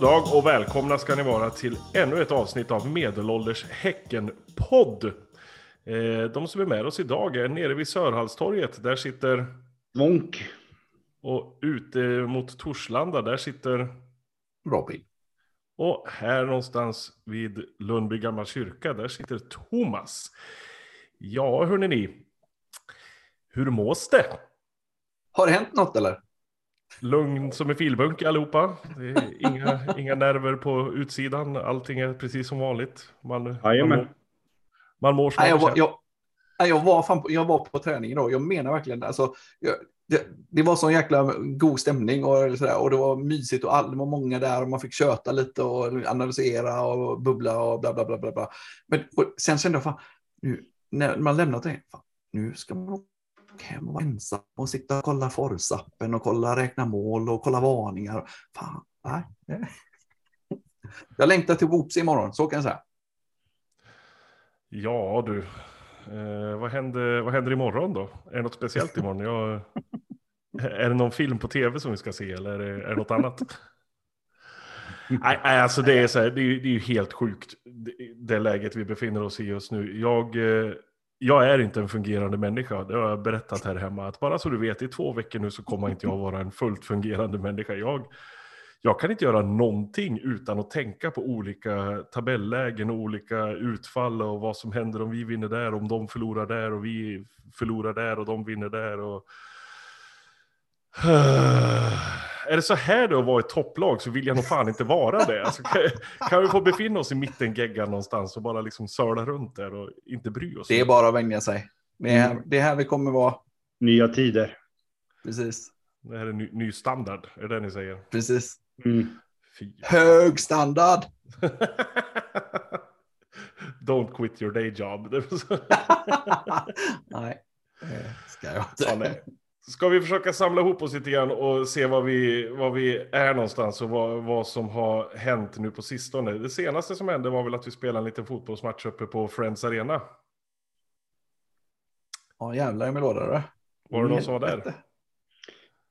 God dag och välkomna ska ni vara till ännu ett avsnitt av Medelålders Häcken-podd. Eh, de som är med oss idag är nere vid Sörhallstorget. Där sitter... Vonk. Och ute mot Torslanda, där sitter... Robin. Och här någonstans vid Lundby gamla kyrka, där sitter Thomas. Ja, hörni ni. Hur mås det? Har det hänt något eller? Lugn som en filbunke allihopa. Det är inga, inga nerver på utsidan. Allting är precis som vanligt. Man, man, mår, man mår som Nej, jag, man var, jag, nej, jag, var fan på, jag var på träning idag. Jag menar verkligen alltså, jag, det, det var sån jäkla god stämning och, så där, och det var mysigt och all, det var många där och man fick köta lite och analysera och bubbla och bla bla bla. bla, bla. Men och sen kände jag fan, nu, när man lämnat det, fan, nu ska man hem och vara ensam och sitta och kolla Forzappen och kolla räkna mål och kolla varningar. Fan, nej. Jag längtar till Whoops imorgon, så kan jag säga. Ja du, eh, vad, händer, vad händer imorgon då? Är det något speciellt imorgon? Jag, är det någon film på tv som vi ska se eller är det, är det något annat? Nej, nej, alltså det är, så här, det, är, ju- det är ju helt sjukt det, det läget vi befinner oss i just nu. Jag, eh, jag är inte en fungerande människa, det har jag berättat här hemma. Att bara så du vet, i två veckor nu så kommer inte jag vara en fullt fungerande människa. Jag, jag kan inte göra någonting utan att tänka på olika tabellägen och olika utfall och vad som händer om vi vinner där, om de förlorar där och vi förlorar där och de vinner där. Och... Är det så här det att vara ett topplag så vill jag nog fan inte vara det. Alltså, kan, kan vi få befinna oss i mitten geggan någonstans och bara liksom söla runt där och inte bry oss? Det är bara att vänja sig. Det är, här- det är här vi kommer vara. Nya tider. Precis. Det här är ny, ny standard, är det det ni säger? Precis. Mm. Hög standard. Don't quit your day job. Nej, det ska jag Ja, inte. nej. Ska vi försöka samla ihop oss lite grann och se var vi, var vi är någonstans och vad, vad som har hänt nu på sistone. Det senaste som hände var väl att vi spelade en liten fotbollsmatch uppe på Friends Arena. Ja, jävlar i min låda. Var det någon som var där?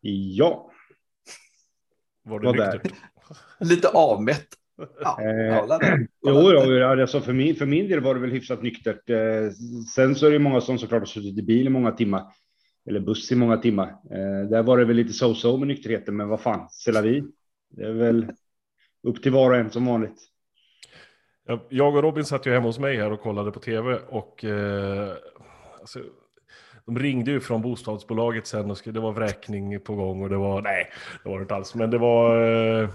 Ja. Var det Var där. Lite avmätt. Ja, Eh, där. Jo, då, alltså för, min, för min del var det väl hyfsat nyktert. Eh, sen så är det många som såklart har suttit i bil i många timmar. Eller buss i många timmar. Eh, där var det väl lite so-so med nykterheten, men vad fan, c'est vi. Det är väl upp till var och en som vanligt. Jag och Robin satt ju hemma hos mig här och kollade på tv och eh, alltså, de ringde ju från bostadsbolaget sen och skulle, det var vräkning på gång och det var, nej, det var det inte alls, men det var, eh,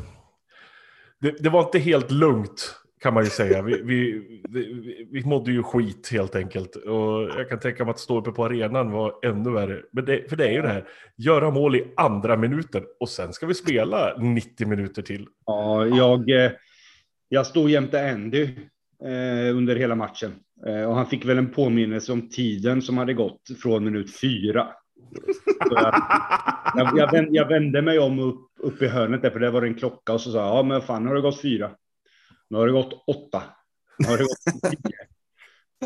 det, det var inte helt lugnt kan man ju säga. Vi, vi, vi, vi mådde ju skit helt enkelt och jag kan tänka mig att stå uppe på arenan var ännu värre. Men det, för det är ju det här, göra mål i andra minuten och sen ska vi spela 90 minuter till. Ja, jag, jag stod jämte Andy eh, under hela matchen eh, och han fick väl en påminnelse om tiden som hade gått från minut fyra. Jag, jag, jag, vände, jag vände mig om upp, upp i hörnet där, för där var det en klocka och så sa jag, ja men fan, har det gått fyra. Nu har det gått åtta. Nu har det gått tio.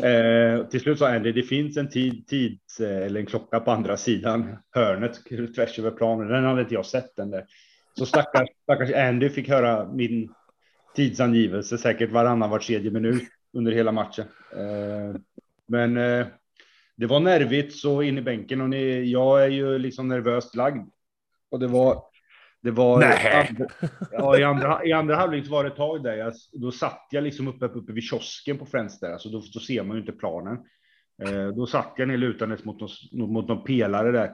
Eh, till slut sa Andy, det finns en tid, tids, eh, eller en klocka på andra sidan hörnet tvärs över planen. Den hade inte jag sett den där. Så stackars, stackars Andy fick höra min tidsangivelse säkert varannan var tredje minut under hela matchen. Eh, men eh, det var nervigt så in i bänken och ni, jag är ju liksom nervöst lagd. Och det var, det var, Nej. ja, i andra, i andra halvlek var det ett tag där, jag, då satt jag liksom uppe, uppe vid kiosken på Friends där, alltså då, då ser man ju inte planen. Eh, då satt jag ner lutandes mot någon, mot någon pelare där.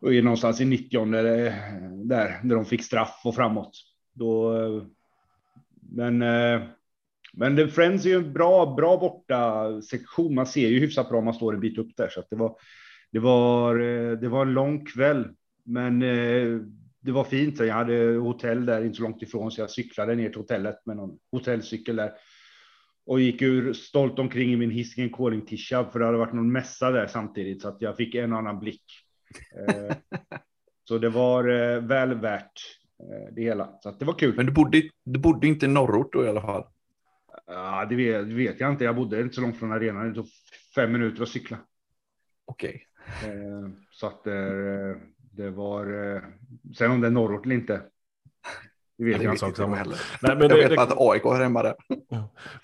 Och är någonstans i 90 där, där, där de fick straff och framåt. Då, eh, men eh, men det, Friends är ju en bra, bra borta sektion. Man ser ju hyfsat bra om man står en bit upp där. Så det, var, det, var, eh, det var en lång kväll, men eh, det var fint. Jag hade hotell där inte så långt ifrån, så jag cyklade ner till hotellet med någon hotellcykel där. Och gick ur stolt omkring i min Hisingen Calling Tisha, för det hade varit någon mässa där samtidigt, så att jag fick en annan blick. Eh, så det var eh, väl värt eh, det hela. Så att det var kul. Men du bodde, du bodde inte i norrort då i alla fall? Ja, det vet, det vet jag inte. Jag bodde inte så långt från arenan. Det tog fem minuter att cykla. Okej. Eh, så att det var. Eh, sen om det är norrort eller inte. Det vet jag inte samma. heller. Nej, men Jag det, vet det, bara att AIK har hemma där.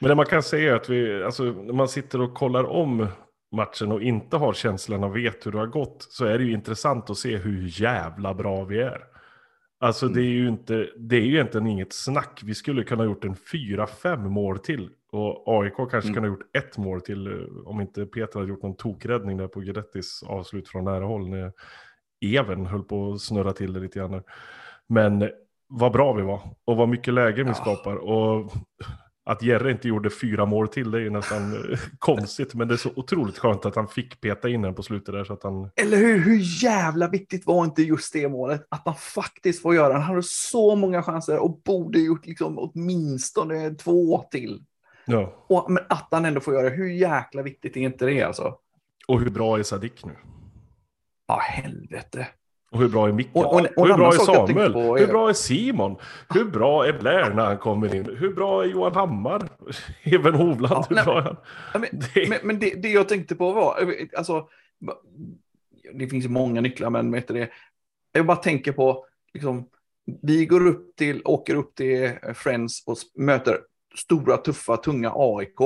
Men det man kan säga är att vi, alltså, när man sitter och kollar om matchen och inte har känslan och vet hur det har gått så är det ju intressant att se hur jävla bra vi är. Alltså det är ju inte, det är ju egentligen inget snack. Vi skulle kunna ha gjort en fyra, fem mål till. Och AIK kanske Mm. kunde ha gjort ett mål till eh, om inte Peter hade gjort någon tokräddning där på Guidettis avslut från nära håll. När Even höll på att snurra till det lite grann. Men vad bra vi var och vad mycket lägen vi Ja. skapar. Och att Jerre inte gjorde fyra mål till det är nästan eh, konstigt. Men det är så otroligt skönt att han fick peta in den på slutet där så att han... Eller hur? Hur jävla viktigt var inte just det målet? Att man faktiskt får göra. Han hade så många chanser och borde gjort liksom åtminstone två till. Ja. Och, men att han ändå får göra det. Hur jäkla viktigt är inte det alltså? Och hur bra är Sadik nu? Ja, helvete. Och hur bra är Micke? Och- och- och hur bra är Samuel? är- Hur bra är Simon? Hur bra är Blair när han kommer in? Hur bra är Johan Hammar? Even Hovland, Ja, hur nej, bra är han? Men, Det- men, men det, det jag tänkte på var, alltså, det finns många nycklar, men vet det, jag bara tänker på, liksom, vi går upp till, åker upp till Friends och möter stora, tuffa, tunga AIK.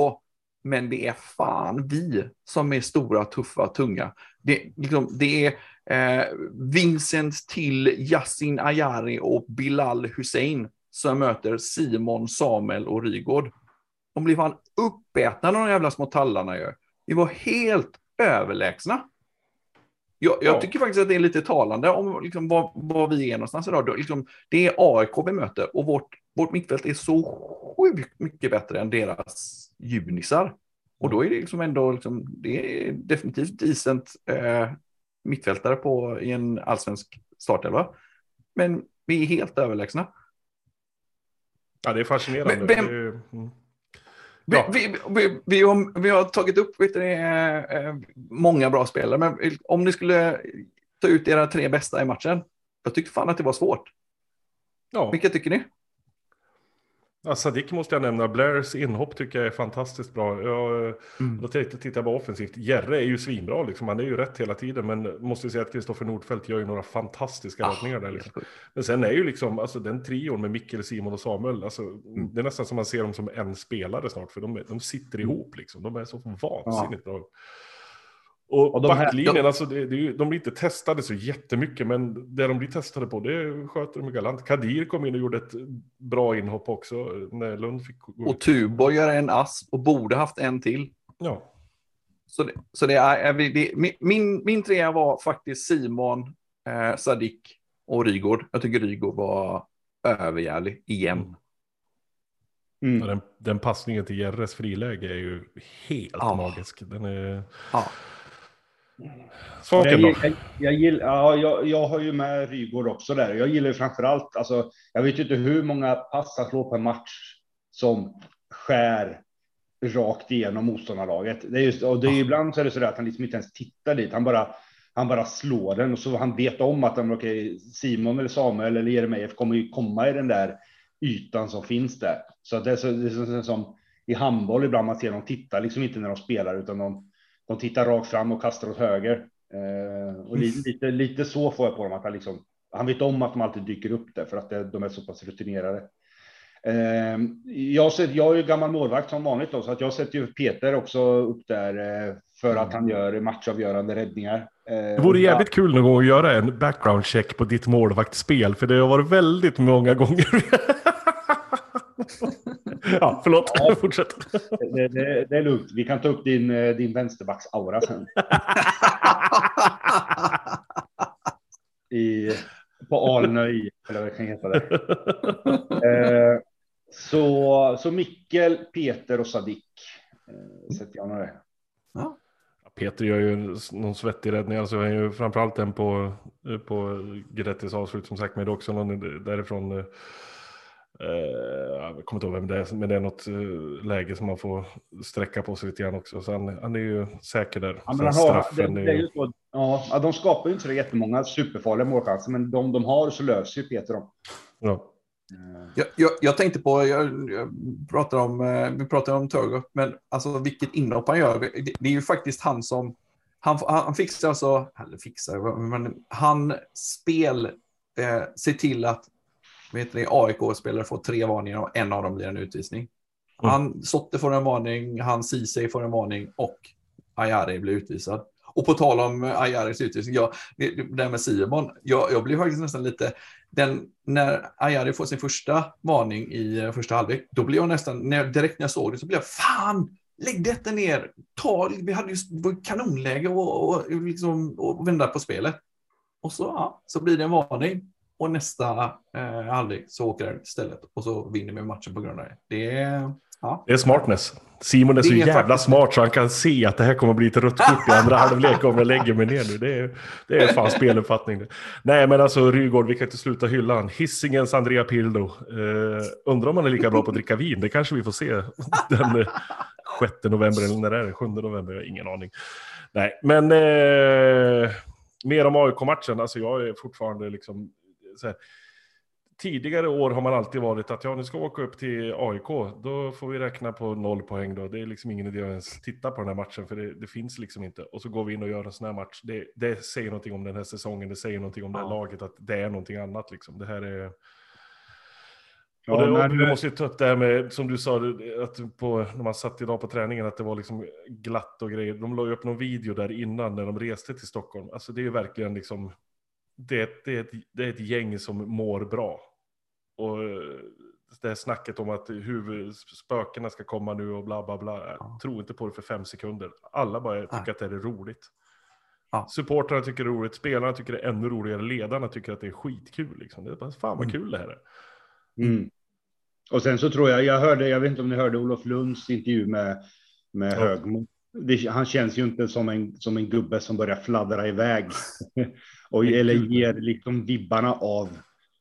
Men det är fan vi som är stora, tuffa, tunga. Det, liksom, det är eh, Vincent till Yasin Ayari och Bilal Hussein som möter Simon, Samuel och Rygård. De blir fan uppätna de jävla små tallarna gör. Vi var helt överlägsna. Jag, jag Ja. tycker faktiskt att det är lite talande om liksom, var, var vi är någonstans idag. Då, liksom, det är AIK vi möter och vårt, vårt mittfält är så sjukt mycket bättre än deras junisar. Och då är det liksom ändå, liksom, det är definitivt decent eh, mittfältare på, i en allsvensk startelva. Men vi är helt överlägsna. Ja, det är fascinerande. Vem- Det är, mm. Vi, Ja. vi, vi, vi, har, vi har tagit upp vet det, eh, många bra spelare, men om ni skulle ta ut era tre bästa i matchen, jag tyckte fan att det var svårt. ja. Vilka tycker ni? Ja, Sadik måste jag nämna. Blairs inhopp tycker jag är fantastiskt bra. Jag, Mm. Då tänkte jag titta på offensivt. Jerre är ju svinbra, liksom. han är ju rätt hela tiden. Men måste säga att Kristoffer Nordfeldt gör ju några fantastiska Ah, räddningar där. Liksom. Men sen är ju liksom, alltså den trion med Mikkel, Simon och Samuel, alltså, Mm. det är nästan som man ser dem som en spelare snart, för de, de sitter ihop liksom. De är så vansinnigt bra. Och, Och de här- backlinjen, alltså det, det de blir inte testade så jättemycket, men det de blir testade på, det sköter de galant. Kadir kom in och gjorde ett bra inhopp också, när Lund fick gå Och. Tuborg gör en ass och borde haft en till. Ja, Så det, så det är, det, min- min, trea var faktiskt Simon, eh, Sadik och Rygård. Jag tycker Rygård var överjävlig igen. Mm. och den, den passningen till Jerres friläge är ju helt Ja. magisk. Den är... Ja. Svaken Jag, då? jag, jag, gill, ja, jag, jag har ju med Rygård också där. Jag gillar ju framför allt, alltså, jag vet ju inte hur många pass han slår per match som skär rakt igenom motståndarlaget. Det är just, och det är, ibland så är det så där att han liksom inte ens tittar dit. Han bara, han bara slår den och så han vet om att han, okay, Simon eller Samuel eller Jeremejeff kommer ju komma i den där ytan som finns där. Så att det är, så, det är så, som i handboll ibland man ser dem titta liksom inte när de spelar utan de, de tittar rakt fram och kastar åt höger. Eh, och li, lite, lite så får jag på dem att han liksom, han vet om att de alltid dyker upp där för att det, de är så pass rutinerade. Eh, jag, ser, jag är ju gammal målvakt som vanligt då, så att jag sätter ju Peter också upp där eh, för att han gör matchavgörande räddningar. Eh, Det vore jävligt kul någon gång att göra en background check på ditt målvaktsspel, för det har varit väldigt många gånger. ja, förlåt. Ja. Fortsätt. det, det, det är lugnt. Vi kan ta upp din, eh, din vänsterbacks-aura sen. I, på Alnöj, eller vad det kan heta där. Eh, så, så Mikkel, Peter och Sadik eh, sätter jag med det. Ja. Peter gör ju någon svettig räddning, alltså han är ju framförallt den på, på Grettis avslut som sagt, men det är också någon därifrån. Eh, jag kommer inte ihåg vem det är, men det är något eh, läge som man får sträcka på sig lite grann också. Så han, han är ju säker där. Ja, men har, straffen det är är ju... så, ja, de skapar ju inte så jättemånga superfarliga målchanser, men de de har så löser ju Peter dem. Ja. Jag, jag, jag tänkte på, jag, jag pratar om, eh, vi pratar om Turgot, men alltså vilket inhopp han gör. Det, det är ju faktiskt han som, han, han fixar alltså, eller fixar, men han spel eh, ser till att vet ni, AIK-spelare får tre varningar och en av dem blir en utvisning. Mm. Han Sotte får en varning, han Ceesay får en varning och Ayari blir utvisad. Och på tal om Ayaris utvisning, ja, det, där med Simon, jag, jag blev faktiskt nästan lite, den, när Ayari får sin första varning i första halvlek, då blev jag nästan, när, direkt när jag såg det så blev jag, fan, lägg detta ner, ta, vi hade ju kanonläge och, och, liksom, och vända på spelet. Och så, ja, så blir det en varning och nästa eh, halvlek så åker den istället och så vinner vi matchen på grund av det. Det är, ja. det är smartness. Simon är så jävla faktiskt... smart så han kan se att det här kommer bli ett rött kort i andra halvlek om jag lägger mig ner nu. Det är, det är fan speluppfattning. Nej men alltså Rygård, vi kan inte sluta hylla han. Hissingens Andrea Pildo. Eh, undrar om han är lika bra på att dricka vin. Det kanske vi får se den eh, 6 november eller när det är 7 november. Jag har ingen aning. Nej men eh, mer om AIK-matchen. Alltså jag är fortfarande liksom här, tidigare år har man alltid varit att ja, nu ska vi åka upp till AIK, då får vi räkna på noll poäng då. Det är liksom ingen idé att ens titta på den här matchen, för det, det finns liksom inte. Och så går vi in och gör en sån här match. Det, det säger någonting om den här säsongen, det säger någonting om det här laget, att det är någonting annat liksom. Det här är... och det, och vi måste ju ta upp det här med, som du sa, att på, när man satt idag på träningen, att det var liksom glatt och grejer. De la ju upp någon video där innan när de reste till Stockholm. Alltså det är ju verkligen liksom det, det, är ett, det är ett gäng som mår bra. Och eh, det här snacket om att huvudspökena ska komma nu och bla bla bla. Ja. Tro inte på det för fem sekunder. Alla bara tycker ja. att det är roligt. Ja. Supportrarna tycker det är roligt, spelarna tycker det är ännu roligare, ledarna tycker att det är skitkul. Liksom. Det är bara, fan vad mm. kul det här är. Mm. Och sen så tror jag, jag hörde, jag vet inte om ni hörde Olof Lunds intervju med, med ja. Högmo. Det, han känns ju inte som en, som en gubbe som börjar fladdra iväg. och, eller ger liksom vibbarna av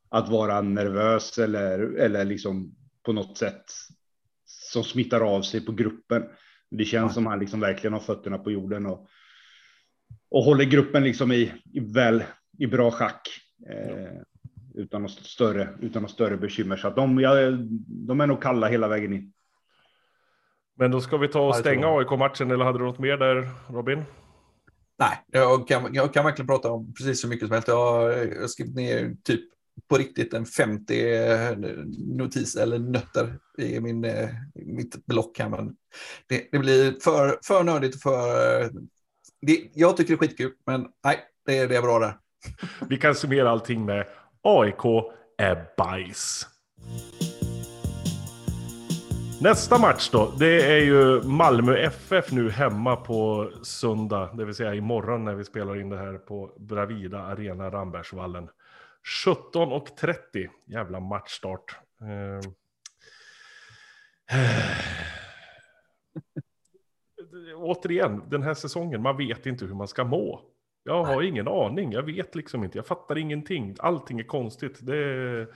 att vara nervös eller, eller liksom på något sätt som smittar av sig på gruppen. Det känns ja. som han liksom verkligen har fötterna på jorden och, och håller gruppen liksom i, i väl i bra schack. Eh, utan något större, utan något större bekymmer. Så att de, ja, de är nog kalla hela vägen in. Men då ska vi ta och stänga AIK-matchen eller hade du något mer där Robin? Nej, jag kan, jag kan verkligen prata om precis så mycket som helst. Jag har skrivit ner typ på riktigt en 50 eh, notis eller nötter i min, eh, mitt block här. Men det, det blir för, för nördigt för... Det, jag tycker det är skitkul, men nej, det, det är bra där. Vi kan summera allting med AIK är bajs. Nästa match då, det är ju Malmö FF nu hemma på söndag, det vill säga imorgon när vi spelar in det här på Bravida Arena Rambergsvallen. 17.30, jävla matchstart. Eh. Återigen, den här säsongen, man vet inte hur man ska må. Jag har ingen aning, jag vet liksom inte, jag fattar ingenting. Allting är konstigt. Det är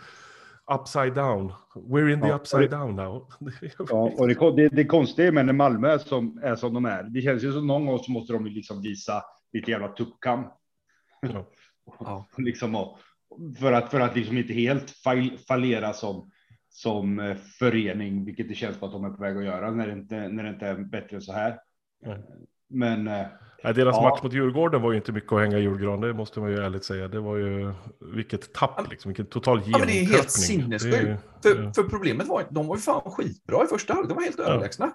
upside down. We're in the ja, upside det, down now. ja, och det, det, det konstiga med när Malmö är som, är som de är, det känns ju som någon gång så måste de liksom visa lite jävla tuppkam. Ja. ja. liksom, för att, för att liksom inte helt fallera som, som eh, förening, vilket det känns på att de är på väg att göra när det inte, när det inte är bättre än så här. Mm. Men eh, Nej, deras ja. match mot Djurgården var ju inte mycket att hänga i julgran, det måste man ju ärligt säga. Det var ju vilket tapp, liksom, vilken total genomklappning. Ja, men det är helt sinnessjukt. För, för, problemet var att de var ju fan skitbra i första halvlek, de var helt ja. överlägsna.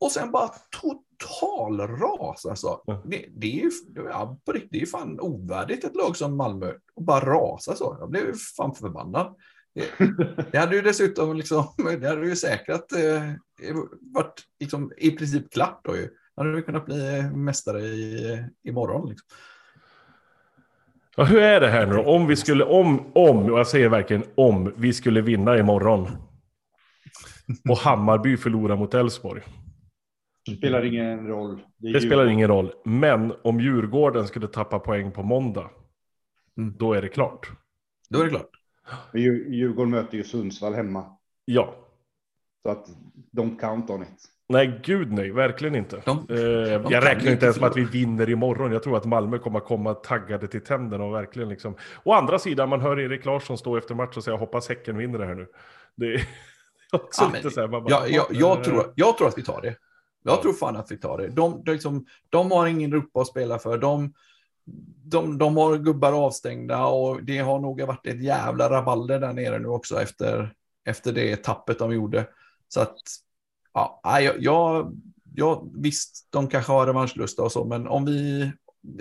Och sen bara total ras alltså. Ja. Det, det, är ju ja, på riktigt, det är ju fan ovärdigt ett lag som Malmö att bara rasa så. Jag blev fan förbannad. Det, det hade ju dessutom liksom, det hade ju säkrat eh, varit liksom, i princip klart då ju hade vi kunnat bli mästare i, imorgon. Liksom. Ja, hur är det här nu Om vi skulle, om, om, och jag säger verkligen om, vi skulle vinna imorgon. Och Hammarby förlorar mot Elfsborg. Det spelar ingen roll. Det, det spelar ingen roll. Men om Djurgården skulle tappa poäng på måndag, mm. då är det klart. Då är det klart. Djurgården möter ju Sundsvall hemma. Ja. Så att, don't count on it. Nej, gud nej, verkligen inte. De, eh, de jag räknar inte ens med att vi vinner imorgon. Jag tror att Malmö kommer att komma taggade till tänderna och verkligen liksom. Å andra sidan, man hör Erik Larsson stå efter match och säga hoppas Häcken vinner det här nu. Det är också ja, lite så här, bara, jag, jag, jag, tror, jag tror att vi tar det. Jag ja. tror fan att vi tar det. De, de, liksom, de har ingen Europa att spela för. De, de, de har gubbar avstängda och det har nog varit ett jävla rabalder där nere nu också efter, efter det tappet de gjorde. Så att, ja, jag, jag, jag visst, de kanske har revanschlusta och så, men om vi,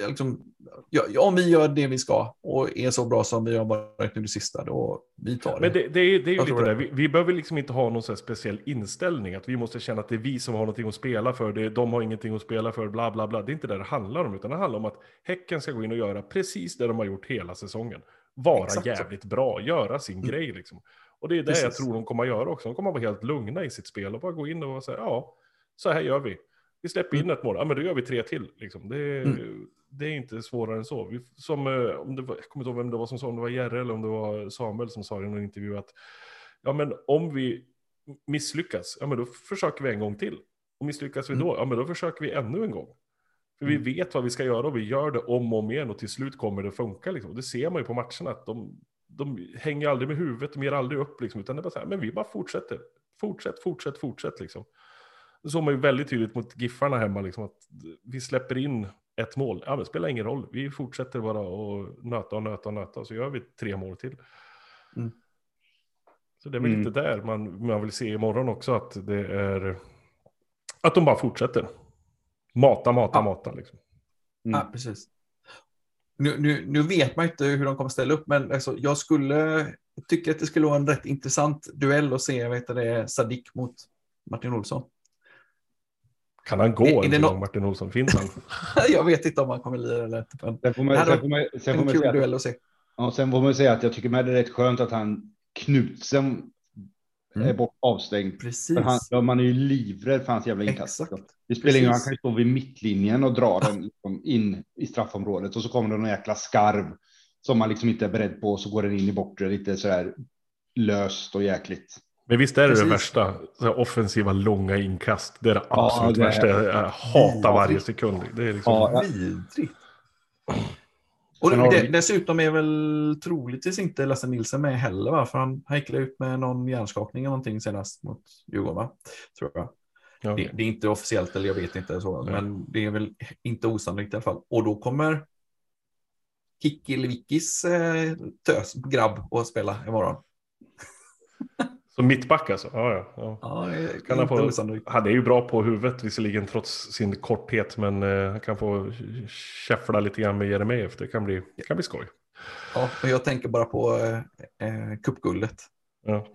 liksom, ja, om vi gör det vi ska och är så bra som vi har varit nu det sista, då vi tar det. Men det, det är, det är ju lite det, vi, vi behöver liksom inte ha någon speciell inställning, att vi måste känna att det är vi som har någonting att spela för, det, de har ingenting att spela för, bla bla bla. Det är inte det det handlar om, utan det handlar om att Häcken ska gå in och göra precis det de har gjort hela säsongen. Vara Exakt så. jävligt bra, göra sin Mm. grej liksom. Och det är det jag Precis. tror de kommer att göra också. De kommer att vara helt lugna i sitt spel och bara gå in och säga, ja, så här gör vi. Vi släpper in ett mål, ja men då gör vi tre till. Liksom. Det, Mm. det är inte svårare än så. Vi, som, eh, om det var, jag kommer inte ihåg vem det var som sa, om det var Jerre eller om det var Samuel som sa i någon intervju att ja men om vi misslyckas, ja men då försöker vi en gång till. Och misslyckas vi Mm. då, ja men då försöker vi ännu en gång. För vi Mm. vet vad vi ska göra och vi gör det om och om igen och till slut kommer det funka. Liksom. Det ser man ju på matcherna att de, de hänger aldrig med huvudet, de ger aldrig upp liksom, utan det är bara så här, men vi bara fortsätter. Fortsätt, fortsätt, fortsätt liksom. Det såg man ju väldigt tydligt mot Giffarna hemma, liksom, att vi släpper in ett mål. Ja, men det spelar ingen roll, vi fortsätter bara och nöta och nöta och nöta så gör vi tre mål till. Mm. Så det är väl Mm. lite där man, man vill se imorgon också, att det är att de bara fortsätter. Mata, mata, Ja. mata. Liksom. Mm. Ja, precis. Nu, nu, nu vet man inte hur de kommer ställa upp, men alltså, jag skulle tycka att det skulle vara en rätt intressant duell att se vet det, Sadik mot Martin Olsson. Kan han gå Är- är en det Martin Olsson? Finns han? jag vet inte om han kommer lira eller inte. Men Sen får Det man, hade en kul duell att se. ja, sen får man säga att jag tycker med det är rätt skönt att han Knutsen Mm. är bort avstängd. Precis. Han, ja, man är ju livrädd för hans jävla inkast. Exakt. Det spelar ingen roll, han kan ju stå vid mittlinjen och dra den liksom in i straffområdet och så kommer det någon jäkla skarv som man liksom inte är beredd på och så går den in i bortre lite sådär löst och jäkligt. Men visst är det Precis. det värsta? Så här offensiva långa inkast. Det är det Ja, absolut det är- värsta. Jag hatar varje sekund. Det är liksom... Ja, Vidrigt. Och det, dessutom är väl troligtvis inte Lasse Nilsson med heller, va? för han häcklade ut med någon hjärnskakning eller någonting senast mot Djurgården, va? tror jag. Ja, Det, det är inte officiellt, eller jag vet inte, så, Ja. men det är väl inte osannolikt i alla fall. Och då kommer Kickilivickis eh, tös, grabb att spela imorgon. Så mittback alltså? Ja, ja. ja. Ja, Kan han få-. Han är ju bra på huvudet visserligen trots sin korthet. Men eh, han kan få käffla lite grann med Jeremejeff. Det kan bli, det kan bli skoj. Ja, och jag tänker bara på eh, eh, cupguldet. Ja.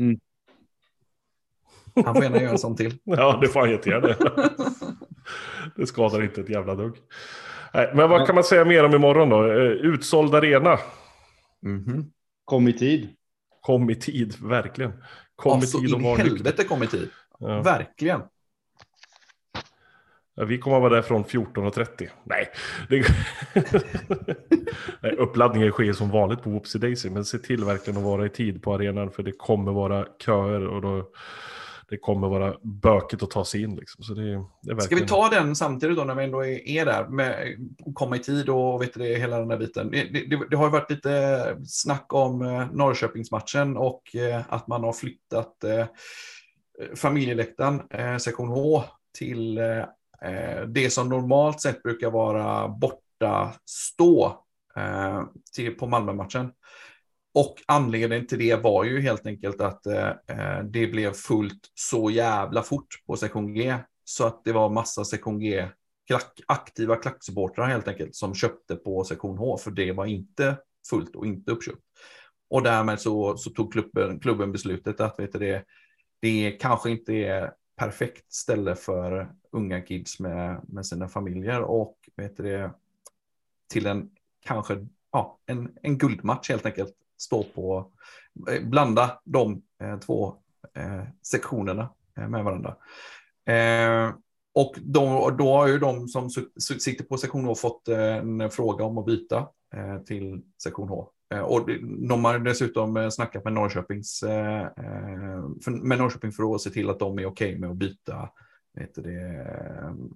Han får gärna göra en sån till. Ja, det får han jättegärna. det skadar inte ett jävla dugg. Nej, men vad kan man säga mer om imorgon då? Eh, Utsåld arena. Mhm. Kom i tid. Kom i tid, verkligen. Kom Alltså i tid och var helvete kom i tid. Ja. Verkligen. Ja, vi kommer att vara där från 14.30. Nej, det... Nej uppladdningen sker som vanligt på Whoopsie Daisy, men se till verkligen att vara i tid på arenan för det kommer vara köer och då det kommer vara bökigt att ta sig in. Liksom. Så det, det verkligen... Ska vi ta den samtidigt då när vi ändå är, är där med komma i tid och vet det, hela den där biten. Det, det, det har varit lite snack om eh, Norrköpingsmatchen och eh, att man har flyttat eh, familjeläktaren, sektion H, till det som normalt sett brukar vara borta stå till, på Malmö-matchen. Och anledningen till det var ju helt enkelt att eh, eh, det blev fullt så jävla fort på sektion G. Så att det var massa sektion G, klack, aktiva klacksupportrar helt enkelt, som köpte på sektion H, för det var inte fullt och inte uppköpt. Och därmed så, så tog klubben, klubben beslutet att vet du, det, det kanske inte är perfekt ställe för unga kids med, med sina familjer och vet du, det, till en kanske ja, en, en guldmatch helt enkelt stå på, eh, blanda de eh, två eh, sektionerna med varandra. Och då, då har ju de som sitter på sektion H fått en fråga om att byta till sektion H. Och de har dessutom snackat med Norrköpings, med Norrköping för att se till att de är okej med att byta vet det,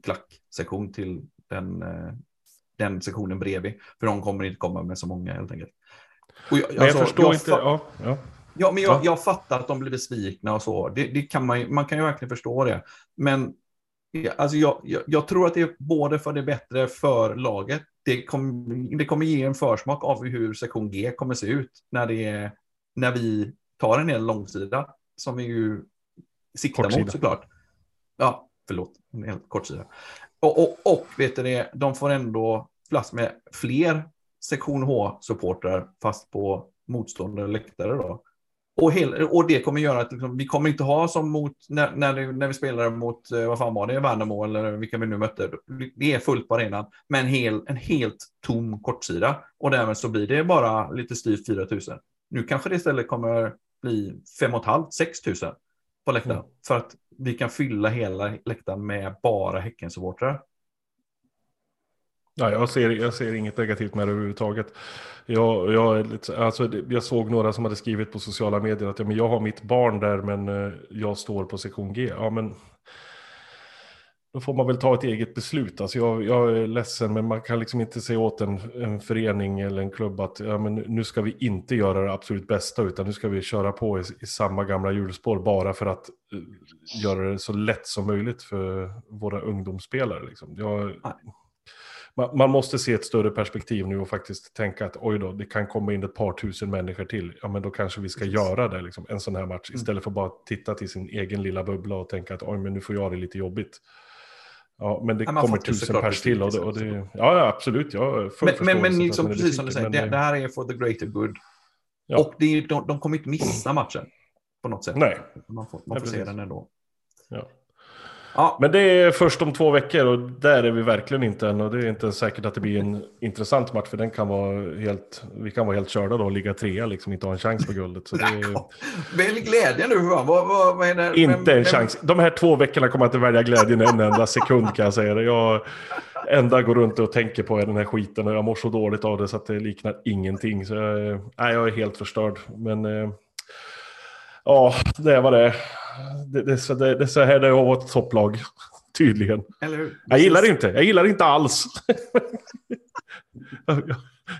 klacksektion till den, den sektionen bredvid. För de kommer inte komma med så många helt enkelt. Och jag, Men jag alltså, förstår jag inte... Ja, ja. Ja, men jag, jag fattar att de blir besvikna och så. Det, det kan man, man kan ju verkligen förstå det. Men alltså jag, jag, jag tror att det är både för det bättre för laget det, kom, det kommer ge en försmak av hur sektion G kommer se ut när, det, när vi tar en hel långsida som vi ju siktar Kortsida. mot såklart. Ja, förlåt, en hel kortsida. Och, och, och vet du det, de får ändå plats med fler sektion H-supportrar fast på motståndare läktare då. Och, hel, och det kommer göra att liksom, vi kommer inte ha som mot när, när, när vi spelar mot, eh, vad fan var det, Värnamo eller vilka vi nu mötte. Det är fullt på arenan, men en, hel, en helt tom kortsida. Och därmed så blir det bara lite styvt 4 000. Nu kanske det istället kommer bli 5 500 6 000 på läktaren. Mm. För att vi kan fylla hela läktaren med bara Häckensupportrar. Ja, jag, ser, jag ser inget negativt med det överhuvudtaget. Jag, jag, alltså, jag såg några som hade skrivit på sociala medier att ja, men jag har mitt barn där men eh, jag står på sektion G. Ja, men då får man väl ta ett eget beslut. Alltså jag, jag är ledsen men man kan liksom inte säga åt en, en förening eller en klubb att ja, men nu ska vi inte göra det absolut bästa utan nu ska vi köra på i, i samma gamla hjulspår bara för att uh, göra det så lätt som möjligt för våra ungdomsspelare. Liksom. Jag, Nej man, man måste se ett större perspektiv nu och faktiskt tänka att oj då, det kan komma in ett par tusen människor till. Ja, men då kanske vi ska göra det, liksom, en sån här match. Mm. Istället för bara att titta till sin egen lilla bubbla och tänka att oj, men nu får jag det lite jobbigt. Ja, men det Ja, kommer tusen pers till. Och det, och det, ja, ja, absolut. Jag Men, men, liksom, precis som du säger, det, det här är for the greater good. Ja. Och det är, de, de kommer inte missa matchen på något sätt. Nej, Man får, man får se den ändå. ja. Ja, Men det är först om två veckor och där är vi verkligen inte än. Och det är inte säkert att det blir en intressant match för den kan vara helt, vi kan vara helt körda då och ligga trea liksom, inte ha en chans på guldet. Så det är välj glädje nu. Vad, vad, vad, är det? inte Vem- en vem- chans. De här två veckorna kommer jag inte välja glädjen en enda sekund kan jag säga det. Jag enda går runt och tänker på är den här skiten och jag mår så dåligt av det så att det liknar ingenting. Så jag, nej, jag är helt förstörd. Men eh, ja, det vad det. Det, det, det, det är så här det är att vara ett topplag, tydligen. Jag gillar det inte. Jag gillar det inte alls. Jag-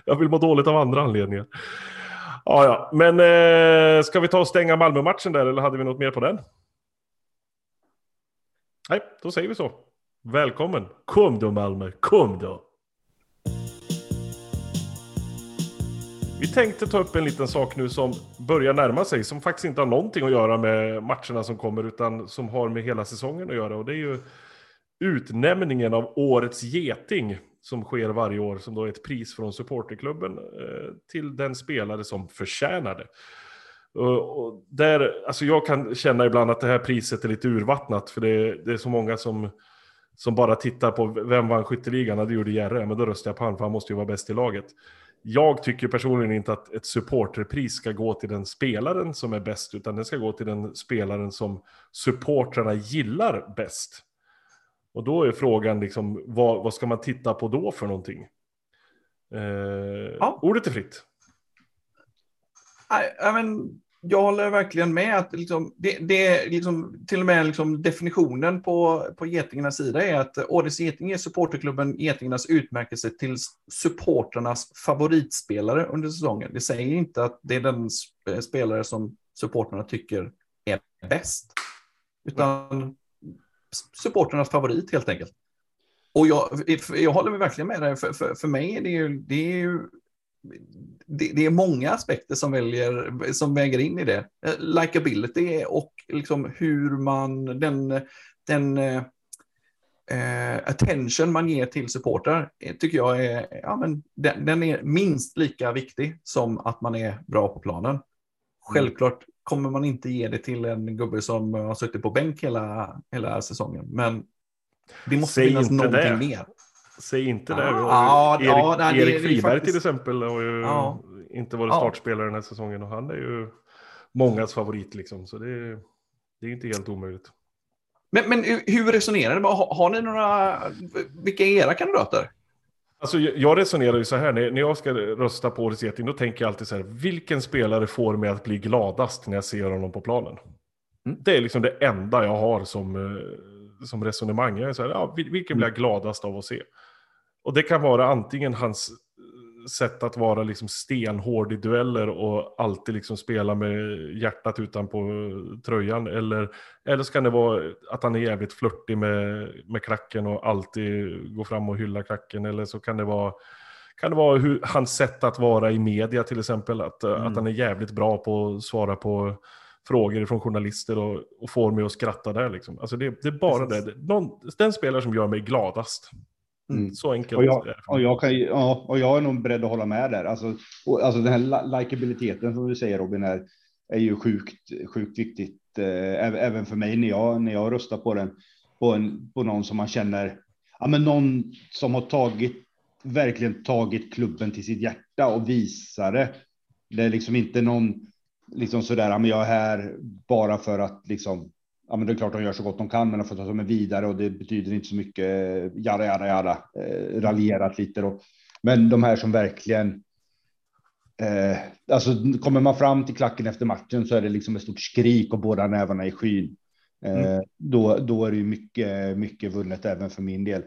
jag vill må dåligt av andra anledningar. Ja, ja. Men eh, ska vi ta och stänga Malmö-matchen där eller hade vi något mer på den? Nej, då säger vi så. Välkommen. Kom då Malmö, kom då. Vi tänkte ta upp en liten sak nu som börjar närma sig, som faktiskt inte har någonting att göra med matcherna som kommer, utan som har med hela säsongen att göra. Och det är ju utnämningen av Årets Geting som sker varje år, som då är ett pris från supporterklubben eh, till den spelare som förtjänar det. Och, där, alltså jag kan känna ibland att det här priset är lite urvattnat, för det, det är så många som, som bara tittar på vem vann skytteligan, det gjorde Jerre, men då röstar jag på honom för han måste ju vara bäst i laget. Jag tycker personligen inte att ett supporterpris ska gå till den spelaren som är bäst, utan den ska gå till den spelaren som supportrarna gillar bäst. Och då är frågan, liksom, vad, vad ska man titta på då för någonting? Eh, Ja. Ordet är fritt. Nej, ja, men jag håller verkligen med att liksom, det, det liksom, till och med liksom definitionen på, på Getingarnas sida är att Årets Geting är supporterklubben Getingarnas utmärkelse till supporternas favoritspelare under säsongen. Det säger inte att det är den spelare som supporterna tycker är bäst, utan supporternas favorit helt enkelt. Och jag, jag håller verkligen med dig, för, för, för mig är det ju, det är ju det, det är många aspekter som, väljer, som väger in i det. Eh, Likeability och liksom hur man, den, den eh, eh, attention man ger till supportrar eh, tycker jag är, ja, men den, den är minst lika viktig som att man är bra på planen. Självklart kommer man inte ge det till en gubbe som har suttit på bänk hela, hela säsongen, men det måste Säg finnas någonting det. mer. Säg inte det. Ja, Erik, ja, nej, Erik Friberg faktiskt- till exempel har ju Ja. inte varit startspelare den här säsongen och han är ju mångas favorit liksom. Så det, är- det är inte helt omöjligt. Men, men hur resonerar ni? Har, har ni några, vilka är era kandidater? Alltså, jag resonerar ju så här, när jag ska rösta på Årets Geting, då tänker jag alltid så här, vilken spelare får mig att bli gladast när jag ser honom på planen? Mm. Det är liksom det enda jag har som, eh, som resonemang. Jag är så här, ja, vil- vilken blir jag gladast av att se? Och det kan vara antingen hans eh, sätt att vara liksom stenhård i dueller och alltid liksom spela med hjärtat utanpå tröjan. Eller, eller så kan det vara att han är jävligt flörtig med, med klacken och alltid går fram och hyllar klacken. Eller så kan det vara kan det vara hur, hans sätt att vara i media till exempel. Att, mm. att han är jävligt bra på att svara på frågor från journalister och, och får mig att skratta där. Liksom. Alltså det, det är bara Precis. det. Någon, den spelare som gör mig gladast. Mm. Så enkelt. Och jag, och, jag kan, ja, och jag är nog beredd att hålla med där. Alltså, och, alltså den här likabiliteten som du säger Robin är, är ju sjukt, sjukt viktigt. Eh, även för mig när jag, när jag röstar på den. På, en, på någon som man känner, ja men någon som har tagit, verkligen tagit klubben till sitt hjärta och visar det. Det är liksom inte någon, liksom sådär, men jag är här bara för att liksom ja, men det är klart de gör så gott de kan, men de får ta sig vidare och det betyder inte så mycket. Jada, jada, jada, eh, raljerat lite då. Men de här som verkligen. Eh, alltså kommer man fram till klacken efter matchen så är det liksom ett stort skrik och båda nävarna i skyn. Eh, mm. då, då är det ju mycket, mycket vunnet även för min del.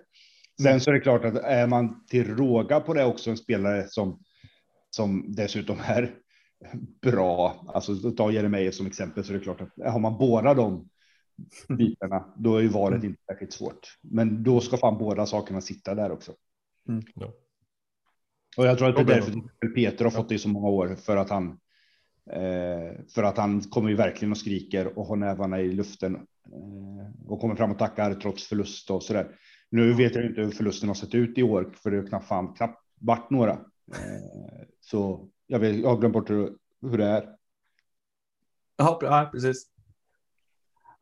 Sen så är det klart att är man till råga på det också en spelare som som dessutom är bra. Alltså ta Jeremejeff som exempel så är det klart att har man båda dem bitarna, då är ju valet mm. inte särskilt svårt. Men då ska fan båda sakerna sitta där också. Mm. Ja. Och jag tror att det är därför Peter har fått det i så många år för att han eh, för att han kommer ju verkligen och skriker och har nävarna i luften eh, och kommer fram och tackar trots förlust och så där. Nu vet jag inte hur förlusten har sett ut i år, för det har knappt fan knappt varit några. Eh, så jag, vet, jag har glömt bort hur, hur det är. Ja, precis.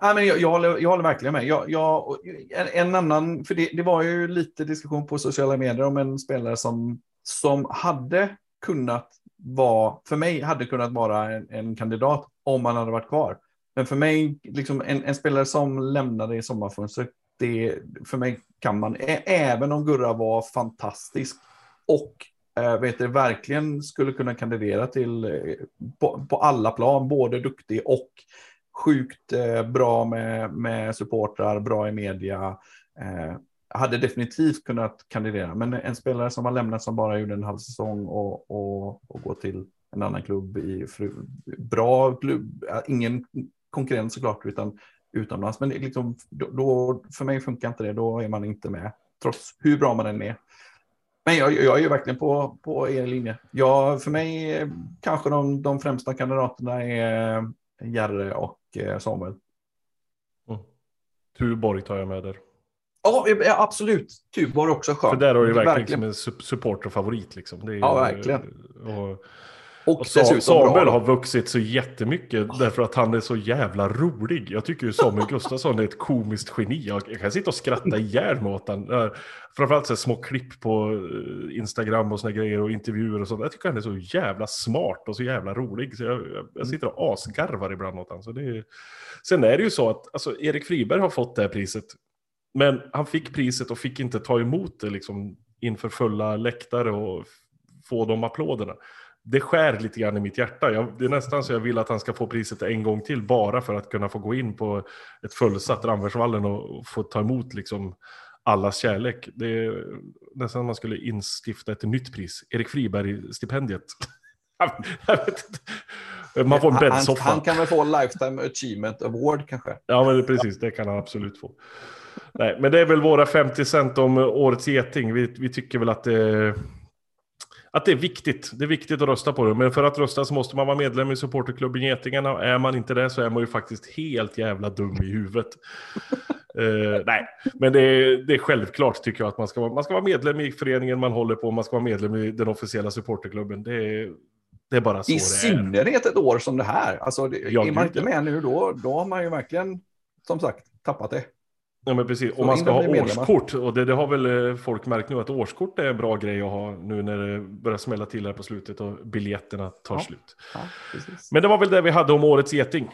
Ja, men jag, jag, håller, jag håller verkligen med. Jag, jag, en, en annan, för det, det, var ju lite diskussion på sociala medier om en spelare som, som hade kunnat vara, för mig hade kunnat vara en, en kandidat om han hade varit kvar. Men för mig, liksom en, en spelare som lämnade i sommarfönstret, det, för mig kan man, även om Gurra var fantastisk och äh, vet du, verkligen skulle kunna kandidera till eh, på, på alla plan, både duktig och sjukt eh, bra med, med supportrar, bra i media. Eh, hade definitivt kunnat kandidera, men en spelare som har lämnat som bara gjorde en halv säsong och, och, och går till en annan klubb i bra klubb, ingen konkurrens såklart, utan utomlands. Men liksom, då, då, för mig funkar inte det, då är man inte med, trots hur bra man än är. Men jag, jag är ju verkligen på, på er linje. Jag, för mig eh, kanske de, de främsta kandidaterna är Järre och Eh, Samuel. Mm. Tuborg tar jag med där. Ja, absolut. Tuborg också skönt. För där har du verkligen, verkligen. som en supporterfavorit. Liksom. Ja, verkligen. Och, och, och Samuel har vuxit så jättemycket oh. därför att han är så jävla rolig. Jag tycker ju Samuel Gustafsson är ett komiskt geni. Jag, kan sitta och skratta ihjäl mig åt honom. Framförallt så små klipp på eh, Instagram och såna grejer och intervjuer och sånt. Jag tycker han är så jävla smart och så jävla rolig. Så jag, jag sitter och asgarvar ibland åt honom. Så det är... Sen är det ju så att alltså, Erik Friberg har fått det här priset. Men han fick priset och fick inte ta emot det liksom, inför fulla läktare och få de applåderna det skär lite grann i mitt hjärta. Jag, det är nästan så jag vill att han ska få priset en gång till bara för att kunna få gå in på ett fullsatt Rambergsvallen och få ta emot liksom allas kärlek. Det är nästan man skulle instifta ett nytt pris. Erik Friberg-stipendiet. Man får en bäddsoffa. Han, han, kan väl få Lifetime Achievement Award kanske? Ja, men precis. Det kan han absolut få. Nej, men det är väl våra 50 cent om årets geting. Vi, vi tycker väl att det att det är viktigt. Det är viktigt att rösta på det. Men för att rösta så måste man vara medlem i supporterklubben Getingarna. Är man inte det så är man ju faktiskt helt jävla dum i huvudet. uh, nej, men det är, det är självklart tycker jag att man ska, vara, man ska vara medlem i föreningen man håller på. Man ska vara medlem i den officiella supporterklubben. Det är, det är bara så I det är. Synnerhet ett år som det här. Alltså, det, är man inte med nu då, då har man ju verkligen, som sagt, tappat det. Ja men precis, om man ska ha årskort, och det, det, har väl eh, folk märkt nu att årskort är en bra grej att ha nu när det börjar smälla till här på slutet och biljetterna tar ja. slut. Ja, men det var väl det vi hade om årets geting.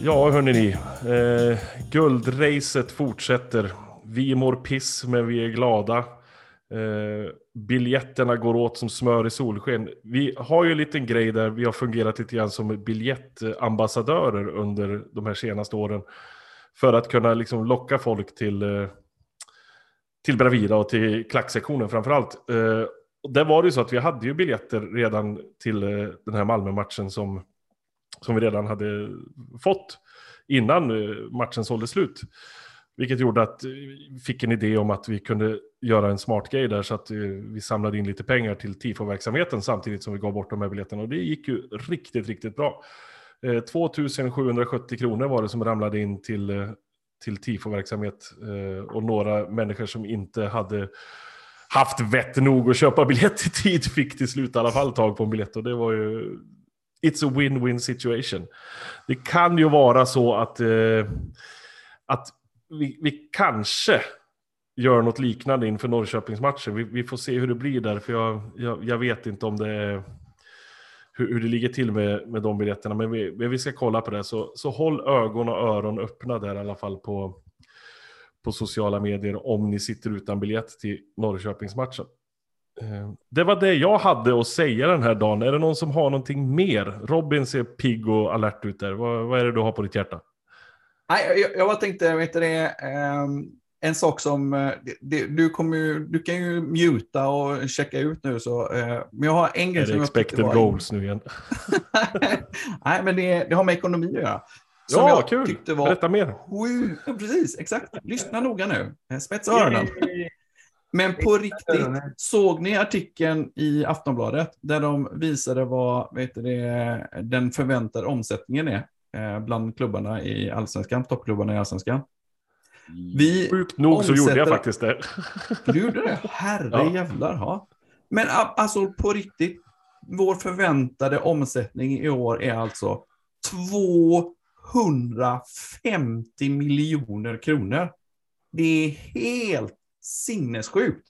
Ja hörni ni, eh, guldracet fortsätter. Vi mår piss men vi är glada. Eh, biljetterna går åt som smör i solsken. Vi har ju en liten grej där vi har fungerat lite grann som biljettambassadörer under de här senaste åren. För att kunna liksom locka folk till, eh, till Bravida och till klacksektionen framför allt. Eh, där var det ju så att vi hade ju biljetter redan till eh, den här Malmö-matchen som, som vi redan hade fått innan matchen sålde slut. Vilket gjorde att vi fick en idé om att vi kunde göra en smart grej där så att eh, vi samlade in lite pengar till TIFO-verksamheten samtidigt som vi gav bort de här biljetterna. Och det gick ju riktigt, riktigt bra. Eh, 2770 kronor var det som ramlade in till, eh, till TIFO-verksamhet och några människor som inte hade haft vett nog att köpa biljett i tid fick till slut i alla fall tag på en biljett och det var ju... It's a win-win situation. Det kan ju vara så att, eh, att vi, vi kanske gör något liknande inför Norrköpingsmatchen. Vi, vi får se hur det blir där, för jag, jag, jag vet inte om det hur, hur, det ligger till med, med de biljetterna. Men vi, vi ska kolla på det, så, så håll ögon och öron öppna där i alla fall på, på sociala medier om ni sitter utan biljett till Norrköpingsmatchen. Eh, det var det jag hade att säga den här dagen. Är det någon som har någonting mer? Robin ser pigg och alert ut där. Vad, vad är det du har på ditt hjärta? Nej, jag, jag bara tänkte, vet du det, um, en sak som, uh, det, du, kommer ju, du kan ju muta och checka ut nu, så, uh, men jag har en grej som jag expected var... goals nu igen? Nej, men det, det har med ekonomi att göra. Som ja, jag kul. Var... Berätta mer. Ja, precis, exakt. Lyssna noga nu. Spetsa öronen. Men på riktigt, såg ni artikeln i Aftonbladet där de visade vad vet det, den förväntade omsättningen är eh, bland klubbarna i allsvenskan, toppklubbarna i allsvenskan? Vi Sjukt nog omsätter... så gjorde jag faktiskt det. Du gjorde det? Herre ja. jävlar. Ja. Men alltså på riktigt, vår förväntade omsättning i år är alltså 250 miljoner kronor. Det är helt sinnessjukt.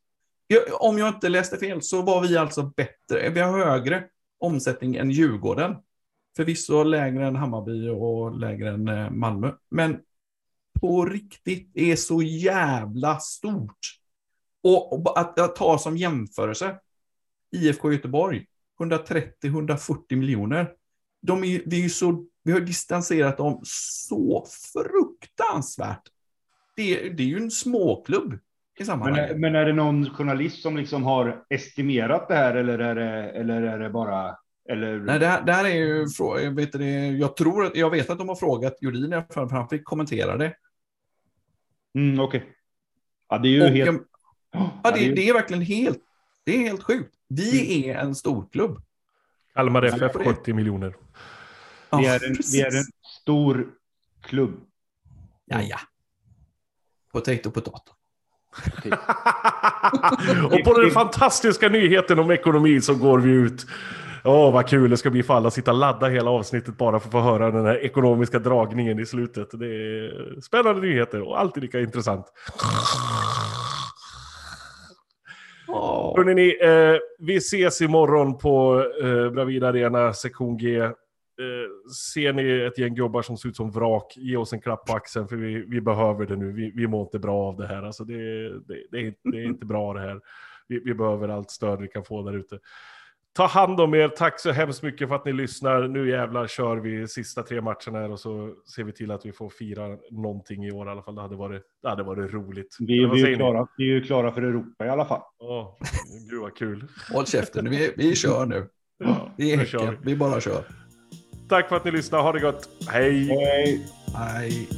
Om jag inte läste fel så var vi alltså bättre, vi har högre omsättning än Djurgården. Förvisso lägre än Hammarby och lägre än eh, Malmö. Men på riktigt är så jävla stort. Och att, ta som jämförelse, IFK Göteborg, 130-140 miljoner. De är, det är ju så, vi har distanserat dem så fruktansvärt. Det, det är ju en småklubb i sammanhanget. Men, men är det någon journalist som liksom har estimerat det här eller är det, eller är det bara eller... Nej, det här, det här är ju, jag vet, det, jag, tror, jag vet att de har frågat Jordin för han fick kommentera det. Mm, Okej. Okay. Ja, det är ju Och, helt... Ja, det, det, är... det är verkligen helt, det är helt sjukt. Vi mm. är en storklubb. Kalmar FF 70 miljoner. Vi är, en, vi är en stor klubb. Ja, ja. Potato, potato. och på den fantastiska nyheten om ekonomi så går vi ut. Åh, oh, vad kul det ska bli för alla att sitta och ladda hela avsnittet bara för att få höra den här ekonomiska dragningen i slutet. Det är spännande nyheter och alltid lika intressant. Oh. Hörrni, eh, vi ses imorgon på eh, Bravida Arena, sektion G. Eh, ser ni ett gäng gubbar som ser ut som vrak, ge oss en klapp på axeln för vi, vi behöver det nu. Vi, vi mår inte bra av det här. Alltså det, det, det, är, det är inte bra det här. Vi, vi behöver allt stöd vi kan få där ute. Ta hand om er. Tack så hemskt mycket för att ni lyssnar. Nu jävlar kör vi sista tre matcherna här och så ser vi till att vi får fira någonting i år i alla fall. Det hade varit, det hade varit roligt. Vi, vi, är, klara, vi är klara för Europa i alla fall. Åh, gud vad kul. Håll käften, vi, vi kör nu. Ja, vi är häcken, vi bara kör. Tack för att ni lyssnade. Ha det gott. Hej! Hej! Hej!